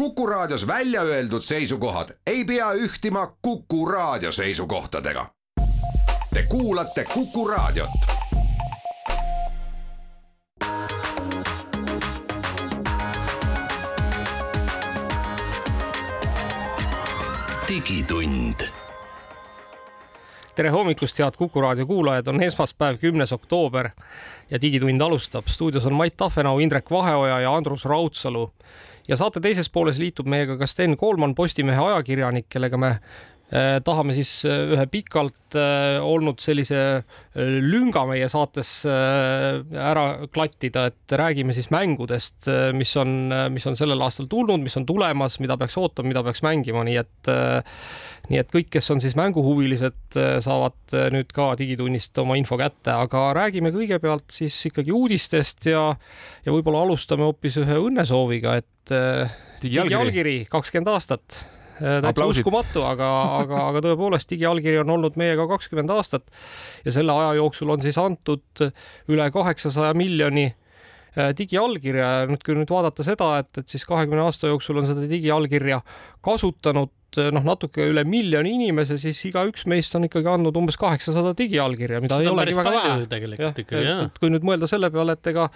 Kuku Raadios välja öeldud seisukohad ei pea ühtima Kuku Raadio seisukohtadega. Te kuulate Kuku Raadiot. digitund tere hommikust, head Kuku raadio kuulajad, on esmaspäev, kümnes oktoober ja Digitund alustab. stuudios on Mait Tafenau, Indrek Vaheoja ja Andrus Raudsalu. Ja saate teises pooles liitub meiega ka Sten Koolman, Postimehe ajakirjanik, kellega me tahame siis eh, ühe pikalt äh, olnud sellise äh, lünga meie saates äh, ära klattida, et räägime siis mängudest, mis on, mis on sellel aastal tulnud, mis on tulemas, mida peaks ootama, mida peaks mängima, nii et nii et kõik, kes on siis mänguhuvilised, saavad nüüd ka Digitunnist oma info kätte, aga räägime kõigepealt siis ikkagi uudistest ja ja võib-olla alustame hoopis ühe õnnesooviga, et digiallkiri kakskümmend aastat täitsa Aplausid. uskumatu, aga, aga, aga tõepoolest digiallkiri on olnud meiega kakskümmend aastat ja selle aja jooksul on siis antud üle kaheksasaja miljoni äh, digiallkirja ja nüüd, kui nüüd vaadata seda, et, et siis kahekümne aasta jooksul on seda digiallkirja kasutanud noh, natuke üle miljoni inimese, siis igaüks meist on ikkagi andnud umbes kaheksasada digiallkirja, mida Seda ei olegi väga vähe. tegelikult ja, ikka, jah. kui nüüd mõelda selle peale, et ega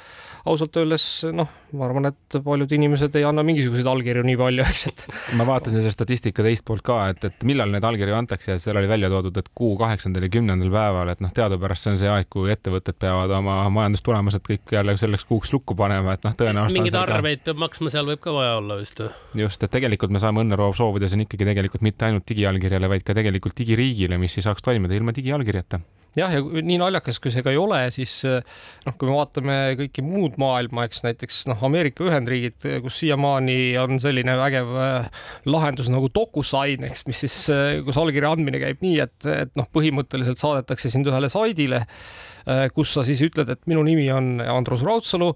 ausalt öeldes noh, ma arvan, et paljud inimesed ei anna mingisuguseid allkirju nii palju, eks, et. ma vaatasin seda statistika teist poolt ka, et, et millal neid allkirju antakse ja seal oli välja toodud, et kuu kaheksandal ja kümnendal päeval, et noh, teadupärast see on see aeg, kui ettevõtted peavad oma majandustulemused kõik jälle selleks kuuks lukku panema, et noh, tõenäoliselt. mingeid arveid peab maksma, seal võib ka vaja olla vist. just, et tegelikult me saame õnneroov soovida siin ikkagi tegelikult mitte ainult digiallkirjale, vaid ka tegelikult digiriigile, mis ei saaks toimida ilma digiallkirjata. Jah, ja nii naljakas, kui see ka ei ole, siis noh, kui me vaatame kõiki muud maailma, eks näiteks noh, Ameerika Ühendriigid, kus siiamaani on selline vägev äh, lahendus nagu DocuSign, eks, mis siis, äh, kus allkirja andmine käib nii, et, et noh, põhimõtteliselt saadetakse sind ühele saidile, äh, kus sa siis ütled, et minu nimi on Andrus Raudsalu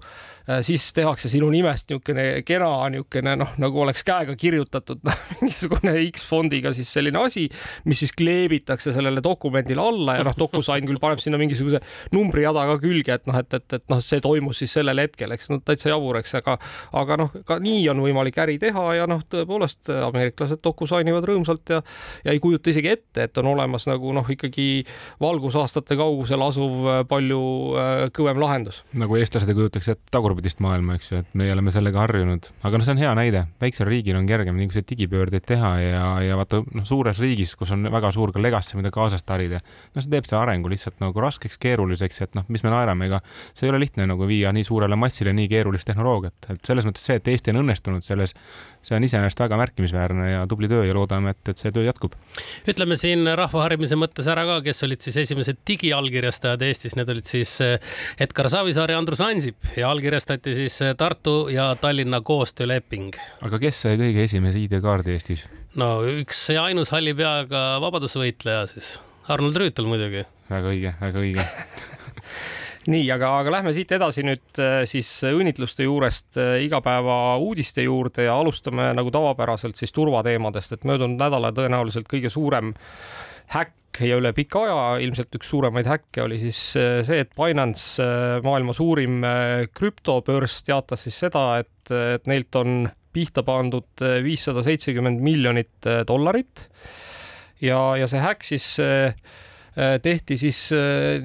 siis tehakse sinu nimest niisugune kena niisugune noh, nagu oleks käega kirjutatud noh, mingisugune X-fondiga siis selline asi, mis siis kleebitakse sellele dokumendile alla ja noh, DocuSign küll paneb sinna mingisuguse numbrijada ka külge, et noh, et, et, et noh, see toimus siis sellel hetkel, eks no täitsa jabur, eks, aga aga noh, ka nii on võimalik äri teha ja noh, tõepoolest ameeriklased DocuSign ivad rõõmsalt ja ja ei kujuta isegi ette, et on olemas nagu noh, ikkagi valgusaastate kaugusel asuv palju äh, kõvem lahendus. nagu eestlased ei kujutaks ette tagurpidi vastupidist maailma, eks ju, et meie oleme sellega harjunud, aga noh, see on hea näide, väiksel riigil on kergem niisuguseid digipöördeid teha ja, ja vaata noh, suures riigis, kus on väga suur ka legacy, mida kaasast harida, no see teeb selle arengu lihtsalt nagu raskeks, keeruliseks, et noh, mis me naerame, ega see ei ole lihtne nagu viia nii suurele massile nii keerulist tehnoloogiat, et selles mõttes see, et Eesti on õnnestunud selles, see on iseenesest väga märkimisväärne ja tubli töö ja loodame, et, et see töö jätkub. ütleme siin rahvaharimise mõttes ära ka, kes olid siis esimesed digiallkirjastajad Eestis, need olid siis eh, Edgar Savisaar ja Andrus Ansip. Ja allkirjastajad allkirjastati siis eh, Tartu ja Tallinna koostööleping. aga kes sai kõige esimese ID-kaardi Eestis? no üks ja ainus halli peaga vabadusvõitleja siis, Arnold Rüütel muidugi. väga õige, väga õige nii, aga, aga lähme siit edasi nüüd eh, siis õnnitluste juurest eh, igapäeva uudiste juurde ja alustame nagu tavapäraselt siis turvateemadest, et möödunud nädala tõenäoliselt kõige suurem häkk ja üle pika aja ilmselt üks suuremaid häkke oli siis äh, see, et Binance, äh, maailma suurim äh, krüptobörs, teatas siis seda, et, et neilt on pihta pandud viissada seitsekümmend miljonit dollarit. ja, ja see häkk siis Äh, tehti siis äh,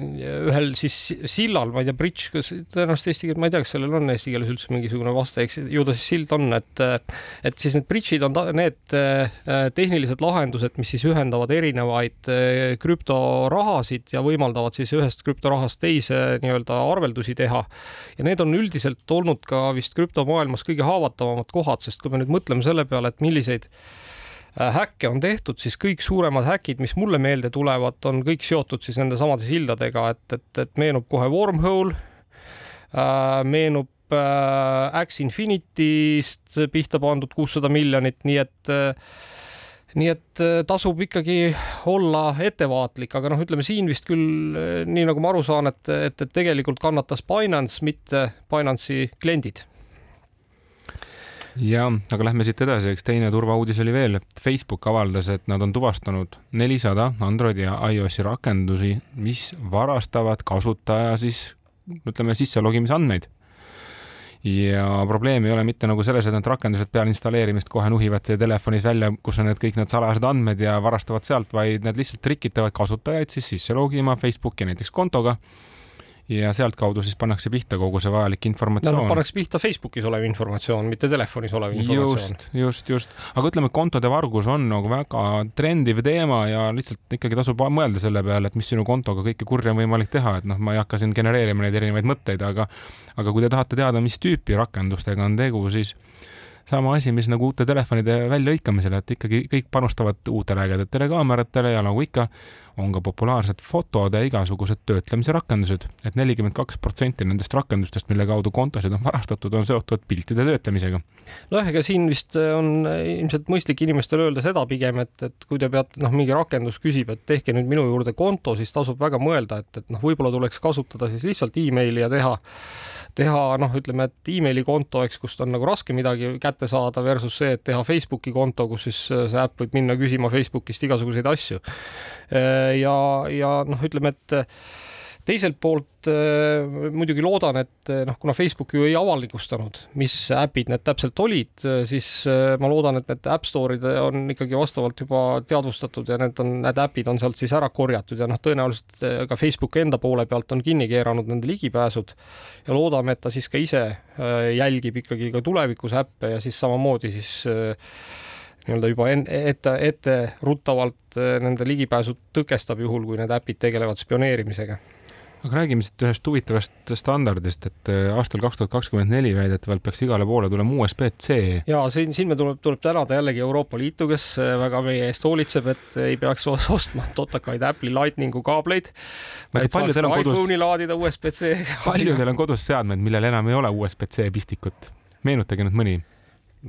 ühel siis sillal, ma ei tea, bridž, kas tõenäoliselt eesti keeles, ma ei tea, kas sellel on eesti keeles üldse mingisugune vaste, eks ju ta siis sild on, et et siis need bridžid on need äh, tehnilised lahendused, mis siis ühendavad erinevaid krüptorahasid ja võimaldavad siis ühest krüptorahast teise nii-öelda arveldusi teha. ja need on üldiselt olnud ka vist krüptomaailmas kõige haavatavamad kohad, sest kui me nüüd mõtleme selle peale, et milliseid Äh, häkke on tehtud, siis kõik suuremad häkid, mis mulle meelde tulevad, on kõik seotud siis nende samade sildadega, et, et, et meenub kohe Wormhole äh,, meenub äh, X Infinity'st pihta pandud kuussada miljonit, nii et äh, nii et äh, tasub ikkagi olla ettevaatlik, aga noh, ütleme siin vist küll äh, nii nagu ma aru saan, et, et, et tegelikult kannatas Binance, mitte Binance'i kliendid ja, aga lähme siit edasi, üks teine turvauudis oli veel, et Facebook avaldas, et nad on tuvastanud nelisada Androidi ja iOS-i rakendusi, mis varastavad kasutaja siis ütleme sisse logimise andmeid. ja probleem ei ole mitte nagu selles, et need rakendused peale installeerimist kohe nuhivad teie telefonis välja, kus on need kõik need salajased andmed ja varastavad sealt, vaid need lihtsalt trikitavad kasutajaid siis sisse logima Facebooki näiteks kontoga ja sealtkaudu siis pannakse pihta kogu see vajalik informatsioon no,. Pannakse pihta Facebookis olev informatsioon, mitte telefonis olev informatsioon. just, just, just, aga ütleme, kontode vargus on nagu väga trendiv teema ja lihtsalt ikkagi tasub mõelda selle peale, et mis sinu kontoga kõike kurja on võimalik teha, et noh, ma ei hakka siin genereerima neid erinevaid mõtteid, aga aga kui te tahate teada, mis tüüpi rakendustega on tegu, siis sama asi, mis nagu uute telefonide väljalõikamisel, et ikkagi kõik panustavad uutele ägedatele kaameratele ja nagu ikka, on ka populaarsed fotode igasugused töötlemise rakendused et, et nelikümmend kaks protsenti nendest rakendustest, mille kaudu kontosid on varastatud, on seotud piltide töötlemisega. nojah, ega siin vist on ilmselt mõistlik inimestele öelda seda pigem, et, et kui te peate, noh, mingi rakendus küsib, et tehke nüüd minu juurde konto, siis tasub väga mõelda, et, et noh, võib-olla tuleks kasutada siis lihtsalt emaili ja teha teha noh, ütleme, et emaili konto, eks, kust on nagu raske midagi kätte saada versus see, et teha Facebooki konto, kus siis äh, see äpp võib minna küsima Facebookist igasuguseid asju. Äh, ja, ja noh, ütleme, et teiselt poolt äh, muidugi loodan, et äh, noh, kuna Facebook ju ei avalikustanud, mis äpid need täpselt olid, äh, siis ma loodan, et need App Store'id on ikkagi vastavalt juba teadvustatud ja need on, need äpid on sealt siis ära korjatud ja noh, tõenäoliselt ka Facebook enda poole pealt on kinni keeranud nende ligipääsud ja loodame, et ta siis ka ise jälgib ikkagi ka tulevikus äppe ja siis samamoodi siis nii-öelda juba ette, etteruttavalt nende ligipääsu tõkestab, juhul kui need äpid tegelevad spioneerimisega aga räägime siit ühest huvitavast standardist, et äh, aastal kaks tuhat kakskümmend neli väidetavalt peaks igale poole tulema USB-C. ja siin, siin me tuleb, tuleb tänada jällegi Euroopa Liitu, kes äh, väga meie eest hoolitseb, et ei peaks ostma totakaid Apple'i Lightningu kaableid. saaks ka kodus... laadida USB-C. paljudel on kodus seadmed, millel enam ei ole USB-C pistikut. meenutage nüüd mõni.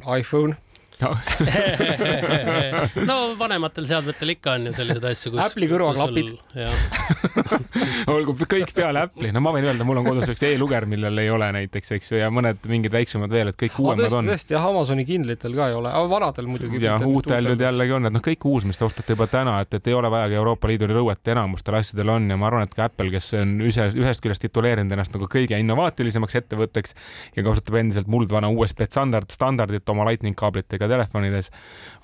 iPhone no vanematel seadmetel ikka on ju selliseid asju, kus. Apple'i kõrvaklapid. olgu kõik peale Apple'i, no ma võin öelda, mul on kodus üks e-luger, millel ei ole näiteks, eks ju, ja mõned mingid väiksemad veel, et kõik uuemad on. tõesti jah, Amazoni Kindlitel ka ei ole, aga vanadel muidugi. ja uutel nüüd jällegi on, et noh, kõik uus, mis te ostate juba täna, et, et ei ole vajagi Euroopa Liidu nõuet enamustel asjadel on ja ma arvan, et ka Apple, kes on üse, ühest küljest tituleerinud ennast nagu kõige innovaatilisemaks ettevõtteks ja kasutab endiselt muldvana USB standard, standardit oma lightning kaablitega ka telefonides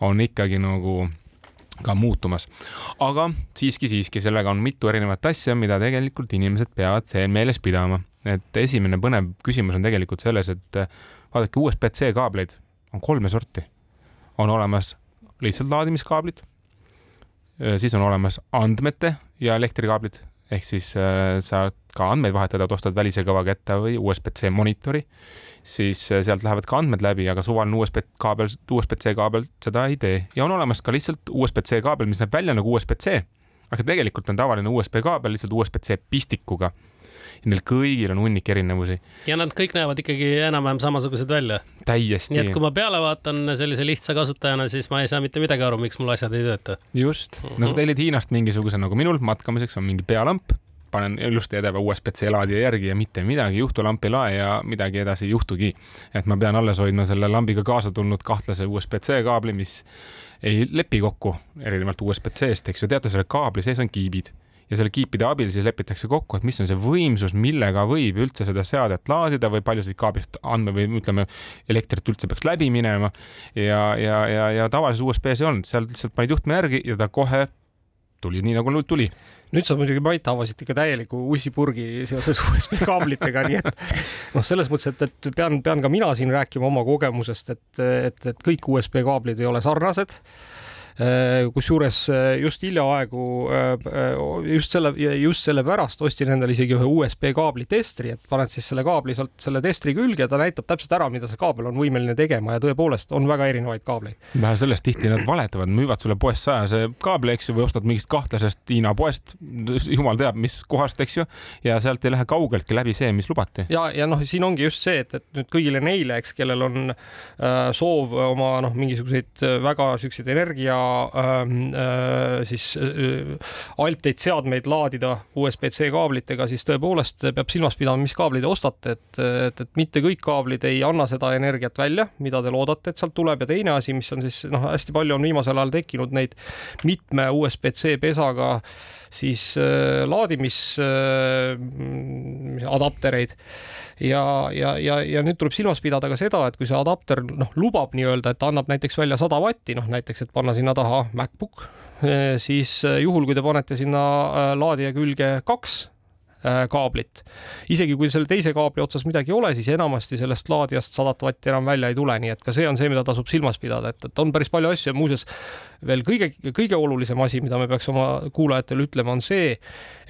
on ikkagi nagu ka muutumas. aga siiski, siiski sellega on mitu erinevat asja, mida tegelikult inimesed peavad meeles pidama. et esimene põnev küsimus on tegelikult selles, et vaadake, USB-C kaableid on kolme sorti. on olemas lihtsalt laadimiskaablid, siis on olemas andmete ja elektrikaablid ehk siis äh, saad ka andmeid vahetada, et ostad välise kõva kätte või USB-C monitori, siis äh, sealt lähevad ka andmed läbi, aga suvaline USB kaabel, USB-C kaabel seda ei tee. Ja on olemas ka lihtsalt USB-C kaabel, mis näeb välja nagu USB-C, aga tegelikult on tavaline USB kaabel lihtsalt USB-C pistikuga ja neil kõigil on hunnik erinevusi. ja nad kõik näevad ikkagi enam-vähem samasugused välja. täiesti. nii et kui ma peale vaatan sellise lihtsa kasutajana, siis ma ei saa mitte midagi aru, miks mul asjad ei tööta. just mm, -hmm. nagu tellid Hiinast mingisuguse nagu minul matkamiseks on mingi pealamp, panen ilusti edeva USB-C laadija järgi ja mitte midagi ei juhtu, lamp ei lae ja midagi edasi ei juhtugi. et ma pean alles hoidma selle lambiga kaasa tulnud kahtlase USB-C kaabli, mis ei lepi kokku erinevalt USB-C-st, eks ju, teate, selle kaabli sees on kiibid ja selle kiipide abil siis lepitakse kokku, et mis on see võimsus, millega võib üldse seda seadet laadida või palju siit kaablist andme või ütleme, elektrit üldse peaks läbi minema. ja, ja, ja, ja tavalises USB-s ei olnud, seal lihtsalt panid juhtme järgi ja ta kohe tuli nii nagu tuli nüüd sa muidugi, Mait, avasid ikka täieliku ussipurgi seoses USB kaablitega, nii et noh, selles mõttes, et, et pean, pean ka mina siin rääkima oma kogemusest, et, et, et kõik USB kaablid ei ole sarnased kusjuures äh, just hiljaaegu, äh, just selle, just sellepärast ostsin endale isegi ühe USB kaabli testri, et paned siis selle kaabli sealt selle testri külge, ta näitab täpselt ära, mida see kaabel on võimeline tegema ja tõepoolest on väga erinevaid kaableid. vähe sellest, tihti nad valetavad, müüvad sulle poest sajase kaabli, eks ju, või ostad mingist kahtlasest Hiina poest, jumal teab, mis kohast, eks ju, ja sealt ei lähe kaugeltki läbi see, mis lubati. ja, ja noh, siin ongi just see, et, et nüüd kõigile neile, eks, kellel on äh, soov oma noh, mingisuguseid väga siukseid energia äh, siis äh, altteid seadmeid laadida USB-C kaablitega, siis tõepoolest peab silmas pidama, mis kaabli te ostate, et, et, et mitte kõik kaablid ei anna seda energiat välja, mida te loodate, et sealt tuleb. Ja teine asi, mis on siis noh, hästi palju on viimasel ajal tekkinud neid mitme USB-C pesaga äh, laadimis äh, adaptereid. Ja, ja, ja, ja nüüd tuleb silmas pidada ka seda, et kui see adapter noh, lubab nii-öelda, et annab näiteks välja sada vatti, noh näiteks, et panna sinna taha MacBook, siis juhul, kui te panete sinna laadija külge kaks Äh, kaablit. isegi kui selle teise kaabli otsas midagi ei ole, siis enamasti sellest laadijast sadat vatti enam välja ei tule, nii et ka see on see, mida tasub silmas pidada, et, et on päris palju asju ja muuseas veel kõige, kõige olulisem asi, mida me peaks oma kuulajatele ütlema, on see,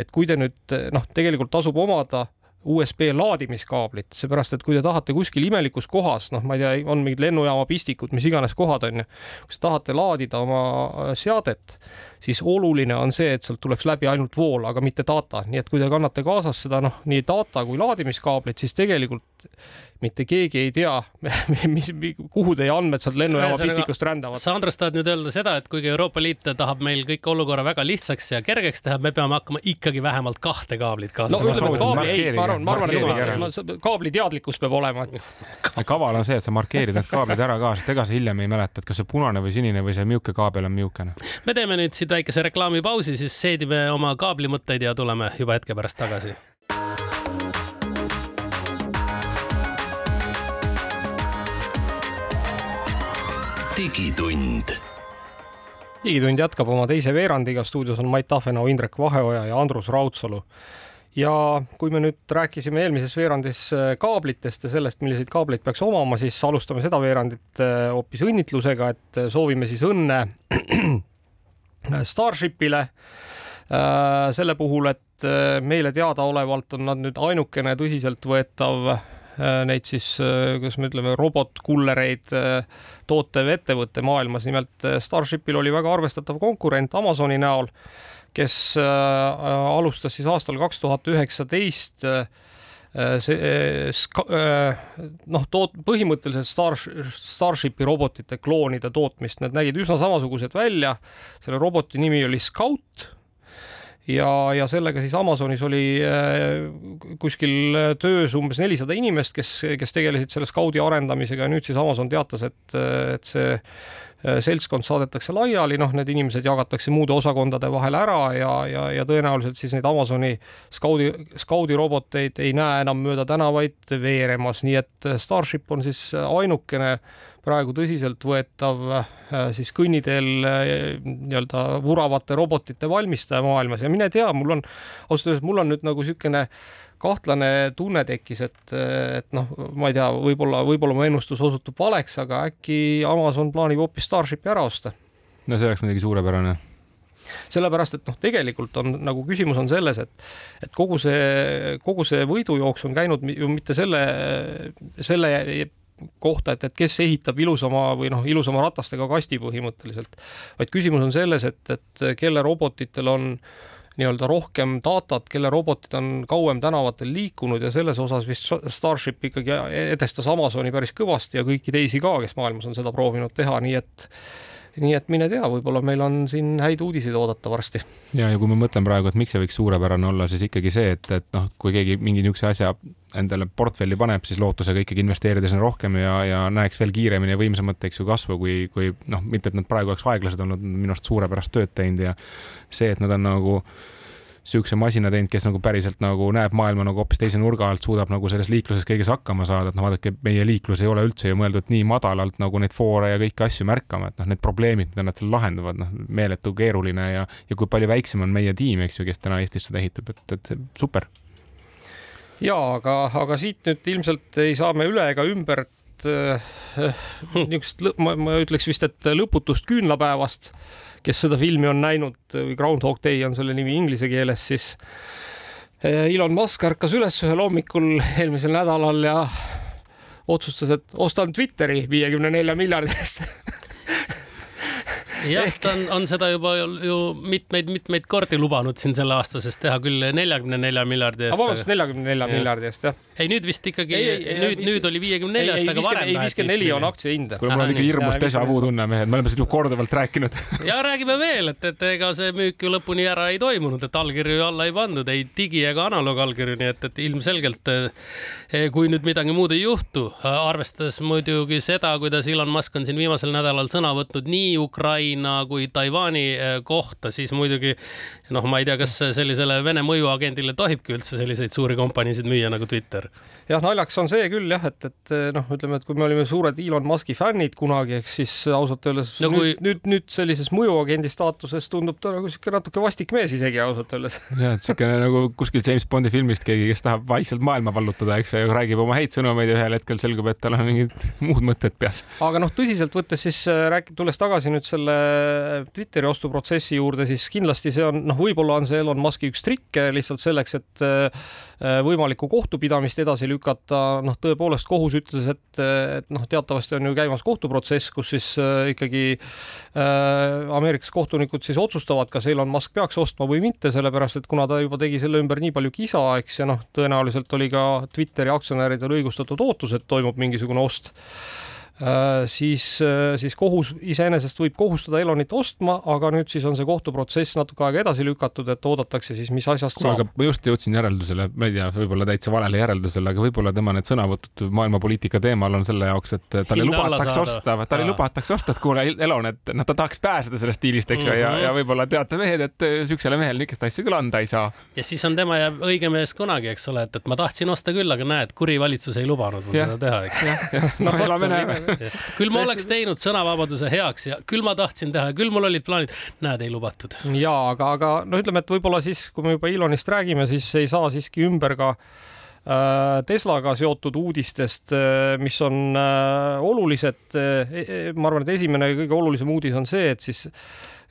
et kui te nüüd noh, tegelikult tasub omada USB laadimiskaablit, seepärast et kui te tahate kuskil imelikus kohas, noh, ma ei tea, on mingid lennujaama pistikud, mis iganes kohad on ju, kui te tahate laadida oma seadet, siis oluline on see, et sealt tuleks läbi ainult vool, aga mitte data, nii et kui te kannate kaasas seda noh, nii data kui laadimiskaablit, siis tegelikult mitte keegi ei tea, mis, kuhu teie andmed sealt lennujaama pistikust rändavad. sa, Andres, tahad nüüd öelda seda, et kuigi Euroopa Liit tahab meil kõik olukorra väga lihtsaks ja kergeks teha, me peame hakkama ikkagi vähemalt kahte kaablit kaasas. no ütleme, kaabli, ei, ma arvan, ma arvan, et kaabli teadlikkus peab olema. kaval on see, et sa markeerid need kaablid ära ka, sest ega sa hiljem ei mäleta, et kas see punane või sinine või see mihukene kaabel on mihukene. me teeme nüüd siit väikese reklaamipausi, siis seedime oma kaablimõtteid ja tuleme juba hetke pärast tagasi digitund. digitund jätkab oma teise veerandiga, stuudios on Mait Tahvenau, Indrek Vaheoja ja Andrus Raudsalu. ja kui me nüüd rääkisime eelmises veerandis äh, kaablitest ja sellest, milliseid kaableid peaks omama, siis alustame seda veerandit äh, hoopis õnnitlusega, et äh, soovime siis õnne Starshipile selle puhul, et meile teadaolevalt on nad nüüd ainukene tõsiseltvõetav Äh, neid siis, äh, kuidas me ütleme, robotkullereid äh, tootev ettevõte maailmas, nimelt Starshipil oli väga arvestatav konkurent Amazoni näol, kes alustas siis aastal kaks tuhat üheksateist see noh, toot-, põhimõtteliselt Star, Starshipi robotite kloonide tootmist, need nägid üsna samasugused välja. selle roboti nimi oli Scout ja, ja sellega siis Amazonis oli äh, kuskil töös umbes nelisada inimest, kes, kes tegelesid selle Scoudi arendamisega ja nüüd siis Amazon teatas, et, et see äh, seltskond saadetakse laiali, noh, need inimesed jagatakse muude osakondade vahel ära ja, ja, ja tõenäoliselt siis neid Amazoni Scoudi, Scoudi roboteid ei näe enam mööda tänavaid veeremas, nii et Starship on siis ainukene äh, praegu tõsiseltvõetav äh, siis kõnniteel äh, nii-öelda vuravate robotite valmistaja maailmas. Ja mine tea, mul on, ausalt öeldes mul on nüüd nagu niisugune kahtlane tunne tekkis, et, et noh, ma ei tea, võib-olla, võib-olla mu ennustus osutub valeks, aga äkki Amazon plaanib hoopis Starshipi ära osta. no see oleks muidugi suurepärane sellepärast, et noh, tegelikult on nagu küsimus on selles, et, et kogu see, kogu see võidujooks on käinud ju mitte selle, selle kohta, et, et kes ehitab ilusama või noh, ilusama ratastega kasti põhimõtteliselt, vaid küsimus on selles, et, et kelle robotitel on nii-öelda rohkem datat, kelle robotid on kauem tänavatel liikunud ja selles osas vist Starship ikkagi edestas Amazoni päris kõvasti ja kõiki teisi ka, kes maailmas on seda proovinud teha, nii et nii et mine tea, võib-olla meil on siin häid uudiseid oodata varsti. ja, ja kui ma mõtlen praegu, et miks see võiks suurepärane olla, siis ikkagi see, et, et noh, kui keegi mingi niisuguse asja endale portfelli paneb, siis lootusega ikkagi investeerida sinna rohkem ja, ja näeks veel kiiremini ja võimsamat, eks ju, kasvu, kui, kui noh, mitte et nad praegu oleks aeglased olnud, minu arust suurepärast tööd teinud ja see, et nad on nagu sihukese masina teinud, kes nagu päriselt nagu näeb maailma nagu hoopis teise nurga alt, suudab nagu selles liikluses kõiges hakkama saada, et noh, vaadake, meie liiklus ei ole üldse ju mõeldud nii madalalt nagu neid foore ja kõiki asju märkama, et noh, need probleemid, mida nad seal lahendavad, noh, meeletu keeruline ja, ja kui palju väiksem on meie tiim, eks ju, kes täna Eestis seda ehitab, et, et super. ja aga, aga siit nüüd ilmselt ei saa me üle ega ümber äh, niisugust, ma, ma ütleks vist, et lõputust küünlapäevast kes seda filmi on näinud või Groundhog Day on selle nimi inglise keeles, siis eh, Elon Musk ärkas üles ühel hommikul eelmisel nädalal ja otsustas, et ostan Twitteri viiekümne nelja miljardi eest jah Ehk..., ta on, on seda juba ju mitmeid-mitmeid kordi lubanud siin selle aasta sees teha küll neljakümne nelja miljardi eest. vabandust, neljakümne nelja miljardi eest, jah. ei, nüüd vist ikkagi, nüüd, nüüd oli viiekümne neljast, aga varem. ei, viiskümmend neli on aktsia hind. kuule, mul on ikka hirmus déjà vu tunne, mehed, me oleme seda korduvalt rääkinud ja räägime veel, et, et ega see müük ju lõpuni ära ei toimunud, et allkirju alla ei pandud, ei digi ega analoogallkirju, nii et, et ilmselgelt eh, kui nüüd midagi muud ei juhtu, arvestades muidugi seda, kuidas Elon Musk on siin viimasel nädalal sõna võtnud nii Ukraina Hiina kui Taiwan'i kohta, siis muidugi noh, ma ei tea, kas sellisele Vene mõjuagendile tohibki üldse selliseid suuri kompaniisid müüa nagu Twitter jah, naljakas on see küll jah, et, et noh, ütleme, et kui me olime suured Elon Musk'i fännid kunagi, eks siis ausalt öeldes no, kui... nüüd, nüüd, nüüd sellises mõjuagendi staatuses tundub ta nagu sihuke natuke vastik mees isegi ausalt öeldes. ja, et siukene nagu kuskil James Bondi filmist keegi, kes tahab vaikselt maailma vallutada, eks ju, ja räägib oma häid sõnumeid ja ühel hetkel selgub, et tal on mingid muud mõtted peas. aga noh, tõsiselt võttes siis äh, rääk-, tulles tagasi nüüd selle Twitteri ostuprotsessi juurde, siis kindlasti see on noh, võib-olla on see Elon Musk'i üks trikke lihtsalt selleks, et äh, võimalikku kohtupidamist edasi lükata, noh, tõepoolest kohus ütles, et, et noh, teatavasti on ju käimas kohtuprotsess, kus siis äh, ikkagi äh, Ameerikas kohtunikud siis otsustavad, kas Elon Musk peaks ostma või mitte, sellepärast et kuna ta juba tegi selle ümber nii palju kisa, eks, ja noh, tõenäoliselt oli ka Twitteri aktsionäridel õigustatud ootus, et toimub mingisugune ost siis, äh, siis kohus iseenesest võib kohustada Elonit ostma, aga nüüd siis on see kohtuprotsess natuke aega edasi lükatud, et oodatakse siis, mis asjast saab. ma just jõudsin järeldusele, ma ei tea, võib-olla täitsa valele järeldusele, aga võib-olla tema need sõnavõtud maailmapoliitika teemal on selle jaoks, et talle lubatakse osta, talle lubatakse osta, et kuule, Elon, et noh, ta tahaks pääseda sellest diilist, eks ju mm -hmm., ja, mhm. ja võib-olla teate mehed, et äh, siuksele mehele niisugust asja küll anda ei saa. ja siis on tema jääb õige mees kunagi, eks ole, et, et ma tahtsin osta küll, aga näed, kuri valitsus ei lubanud mul seda teha, eks. noh, elame näeme küll ma oleks teinud sõnavabaduse heaks ja küll ma tahtsin teha küll mul olid plaanid, näed, ei lubatud. ja aga, aga no ütleme, et võib-olla siis, kui me juba Elonist räägime, siis ei saa siiski ümber ka äh, Teslaga seotud uudistest, äh, mis on äh, olulised. E, e, ma arvan, et esimene ja kõige olulisem uudis on see, et siis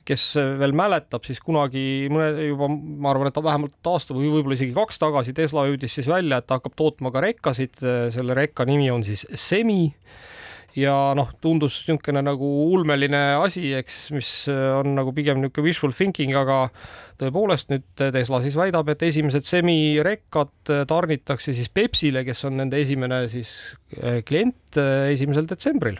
kes veel mäletab, siis kunagi mõne juba, ma arvan, et vähemalt aasta või võib-olla isegi kaks tagasi Tesla hüüdis siis välja, et ta hakkab tootma ka rekkasid. selle rekka nimi on siis Semi ja noh, tundus niisugune nagu ulmeline asi, eks, mis on nagu pigem niisugune wishful thinking, aga tõepoolest nüüd Tesla siis väidab, et esimesed semirekkad tarnitakse siis Pepsile, kes on nende esimene siis eh, klient esimesel detsembril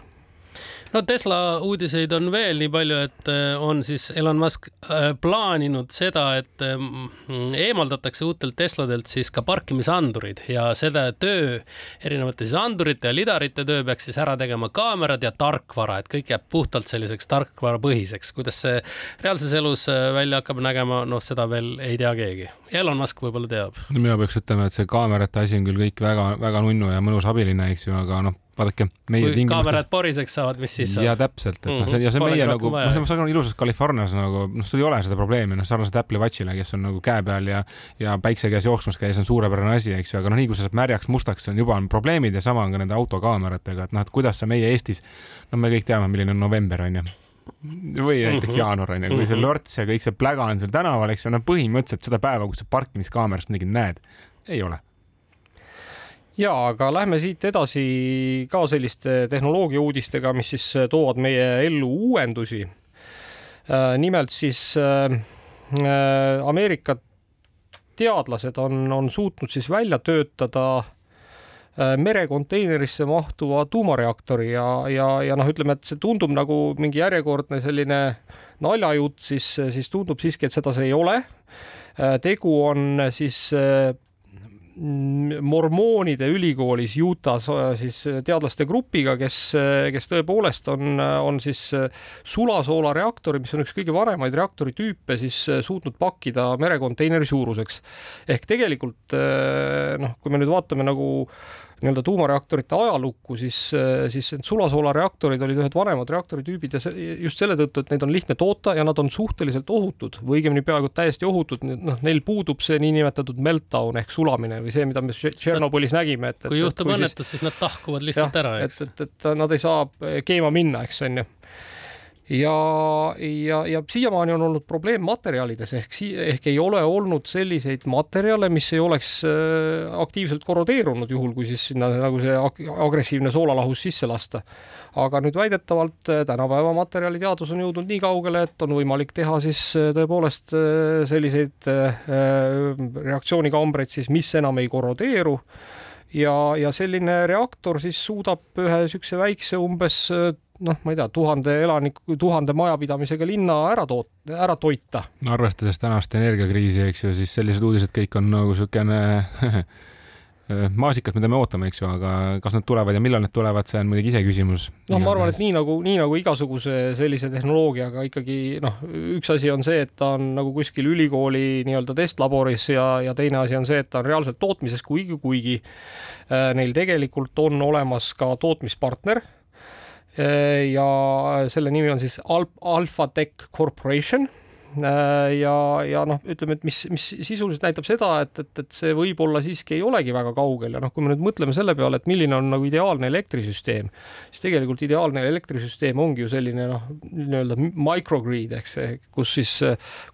no Tesla uudiseid on veel nii palju, et äh, on siis Elon Musk äh, plaaninud seda, et ähm, eemaldatakse uutelt Tesladelt siis ka parkimisandurid ja seda töö, erinevate siis andurite ja lidarite töö peaks siis ära tegema kaamerad ja tarkvara, et kõik jääb puhtalt selliseks tarkvarapõhiseks. kuidas see reaalses elus äh, välja hakkab nägema, noh, seda veel ei tea keegi. Elon Musk võib-olla teab. mina peaks ütlema, et see kaamerate asi on küll kõik väga-väga nunnu ja mõnus abiline, eks ju, aga noh, vaadake, meie kui tingimustes. kaamerad poriseks saavad, mis siis saab? ja täpselt, et noh, see ja see Pole meie nagu, noh, ma saan aru, ilusas Californias nagu noh, sul ei ole seda probleemi, noh, sarnaselt Apple'i Watchile, kes on nagu käe peal ja ja päikse käes jooksmas käies on suurepärane asi, eks ju, aga noh, nii kui see saab märjaks mustaks, on juba on probleemid ja sama on ka nende autokaameratega, et noh, et kuidas sa meie Eestis, no me kõik teame, milline on november, on ju või näiteks mhm. jaanuar on ju, kui see mhm. lorts ja kõik see pläga on seal tänaval, eks ju, no põhimõtteliselt seda päeva, kus sa parkimiskaamerast midagi näed, ei ole ja aga lähme siit edasi ka selliste tehnoloogia uudistega, mis siis toovad meie ellu uuendusi. Äh, nimelt siis äh, äh, Ameerika teadlased on, on suutnud siis välja töötada merekonteinerisse mahtuva tuumareaktori ja, ja, ja noh, ütleme, et see tundub nagu mingi järjekordne selline naljajutt, siis, siis tundub siiski, et seda see ei ole. tegu on siis mormoonide ülikoolis Utah's äh, siis äh, teadlaste grupiga, kes, äh, kes tõepoolest on, on siis sulasoolareaktori, mis on üks kõige vanemaid reaktori tüüpe, siis suutnud pakkida merekonteineri suuruseks. ehk tegelikult noh, kui me nüüd vaatame nagu nii-öelda tuumareaktorite ajalukku, siis, siis need sulasoolareaktorid olid ühed vanemad reaktoritüübid ja see, just selle tõttu, et neid on lihtne toota ja nad on suhteliselt ohutud või õigemini peaaegu täiesti ohutud, noh, neil puudub see niinimetatud meltdown ehk sulamine või see, mida me Tšernobõlis nägime, et kui juhtub õnnetus, siis nad tahkuvad lihtsalt jah, ära, eks. et, et, et nad ei saa keema minna, eks on ju ja, ja, ja siiamaani on olnud probleem materjalides ehk, ehk ei ole olnud selliseid materjale, mis ei oleks äh, aktiivselt korrodeerunud, juhul kui siis sinna nagu see agressiivne soolalahus sisse lasta. aga nüüd väidetavalt äh, tänapäeva materjaliteadus on jõudnud nii kaugele, et on võimalik teha siis äh, tõepoolest selliseid reaktsioonikambreid siis, mis enam ei korrodeeru ja, ja selline reaktor siis suudab ühe niisuguse väikse umbes noh, ma ei tea, tuhande elaniku, tuhande majapidamisega linna ära toot-, ära toita. no arvestades tänast energiakriisi, eks ju, siis sellised uudised kõik on nagu niisugune maasikat me peame ootama, eks ju, aga kas nad tulevad ja millal need tulevad, see on muidugi iseküsimus. noh, ma arvan, et nii nagu, nii nagu igasuguse sellise tehnoloogiaga ikkagi noh, üks asi on see, et ta on nagu kuskil ülikooli nii-öelda testlaboris ja, ja teine asi on see, et ta on reaalselt tootmises, kuigi, kuigi äh, neil tegelikult on olemas ka tootmispartner ja selle nimi on siis Alp Alpha Tech Corporation. Äh, ja, ja noh, ütleme, et mis, mis sisuliselt näitab seda, et, et, et see võib-olla siiski ei olegi väga kaugel ja noh, kui me nüüd mõtleme selle peale, et milline on nagu ideaalne elektrisüsteem, siis tegelikult ideaalne elektrisüsteem ongi ju selline noh, nii-öelda microgrid ehk see, kus siis,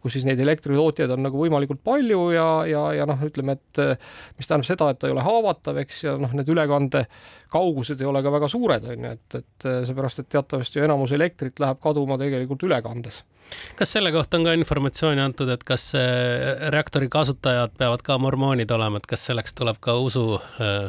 kus siis neid elektritootjaid on nagu võimalikult palju ja, ja, ja noh, ütleme, et mis tähendab seda, et ta ei ole haavatav, eks, ja noh, need ülekande kaugused ei ole ka väga suured, on ju, et, et seepärast, et teatavasti ju enamus elektrit läheb kaduma tegelikult ülekandes. Kas selle kohta on ka informatsiooni antud, et kas reaktori kasutajad peavad ka mormoonid olema, et kas selleks tuleb ka usu äh,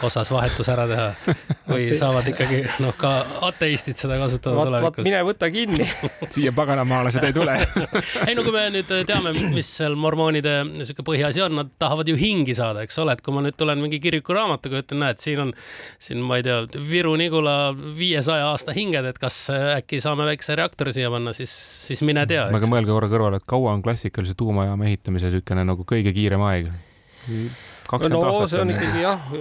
osas vahetus ära teha või saavad ikkagi noh, ka ateistid seda kasutada tulevikus? mine võta kinni siia paganamaalased ei tule ei no kui me nüüd teame, mis seal mormoonide niisugune põhiasi on, nad tahavad ju hingi saada, eks ole, et kui ma nüüd tulen mingi kirikuraamatuga ütlen, näed, siin on, siin ma ei tea, Viru-Nigula viiesaja aasta hinged, et kas äkki saame väikse reaktori siia panna, siis, siis mine tea. aga mõelge korra kõrvale, et kaua on klassikalise tuumajaama ehitamise niisugune nagu kõige kiirem aeg? Kakskümmend no, aastat. see on ikkagi jah,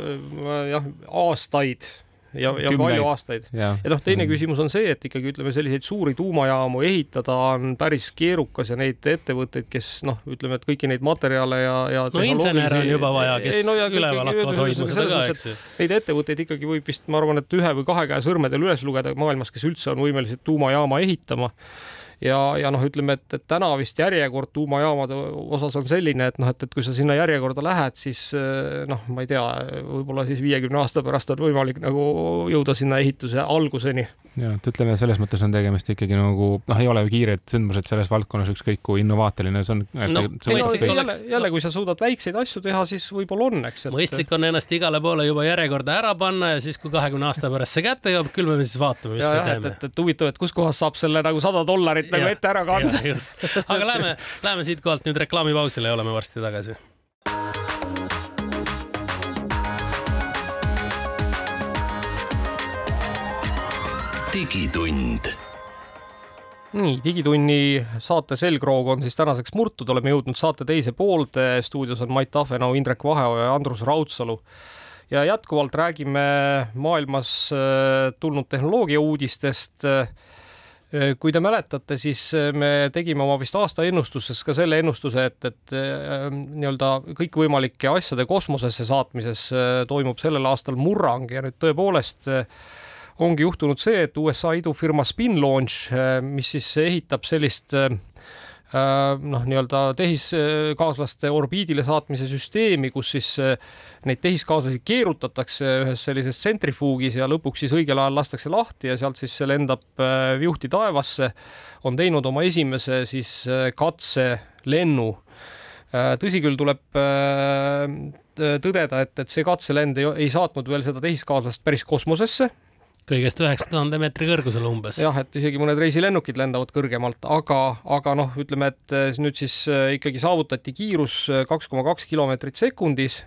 jah, aastaid ja, ja Kümneid. palju aastaid. ja, ja noh, teine küsimus on see, et ikkagi ütleme, selliseid suuri tuumajaamu ehitada on päris keerukas ja neid ettevõtteid, kes noh, ütleme, et kõiki neid materjale ja, ja no insenere on juba vaja, kes no, üleval hakkavad hoidma seda ka, eks ju. Neid ettevõtteid ikkagi võib vist, ma arvan, et ühe või kahe käe sõrmedel üles lugeda maailmas, kes üldse on võimelised tuumajaama ehitama ja, ja noh, ütleme, et, et täna vist järjekord tuumajaamade osas on selline, et noh, et, et kui sa sinna järjekorda lähed, siis eh, noh, ma ei tea, võib-olla siis viiekümne aasta pärast on võimalik nagu jõuda sinna ehituse alguseni ja et ütleme, selles mõttes on tegemist ikkagi nagu noh, ei ole kiired sündmused selles valdkonnas, ükskõik kui innovaatiline see on. no mõistlik no, oleks. jälle, kui sa suudad väikseid asju teha, siis võib-olla on, eks et.... mõistlik on ennast igale poole juba järjekorda ära panna ja siis, kui kahekümne aasta pärast see kätte jõuab, küll me siis vaatame, mis ja, me teeme. et, et, et huvitav, et kuskohast saab selle nagu sada dollarit nagu ette ära kanda. aga lähme, lähme siitkohalt nüüd reklaamipausile ja oleme varsti tagasi digitund nii, Digitunni saate selgroog on siis tänaseks murtud, oleme jõudnud saate teise poolde. stuudios on Mait Tahvenau, Indrek Vaheoja ja Andrus Raudsalu. ja jätkuvalt räägime maailmas äh, tulnud tehnoloogia uudistest. Äh, kui te mäletate, siis äh, me tegime oma vist aasta ennustuses ka selle ennustuse, et, et nii-öelda kõikvõimalike asjade kosmosesse saatmises toimub sellel aastal murrang ja nüüd tõepoolest ongi juhtunud see, et USA idufirma Spinlaunch, äh, mis siis ehitab sellist äh, äh, noh, nii-öelda tehiskaaslaste orbiidile saatmise süsteemi, kus siis neid tehiskaaslasi keerutatakse ühes sellises tsentrifuugis ja lõpuks siis õigel ajal lastakse lahti ja sealt siis see lendab juhti taevasse, on teinud oma esimese siis katselennu. tõsi küll, tuleb tõdeda, et, et see katselend ei, ei saatnud veel seda tehiskaaslast päris kosmosesse kõigest üheksa tuhande meetri kõrgusel umbes. jah, et isegi mõned reisilennukid lendavad kõrgemalt, aga, aga noh, ütleme, et eh, nüüd siis eh, ikkagi saavutati kiirus eh, kaks koma kaks kilomeetrit sekundis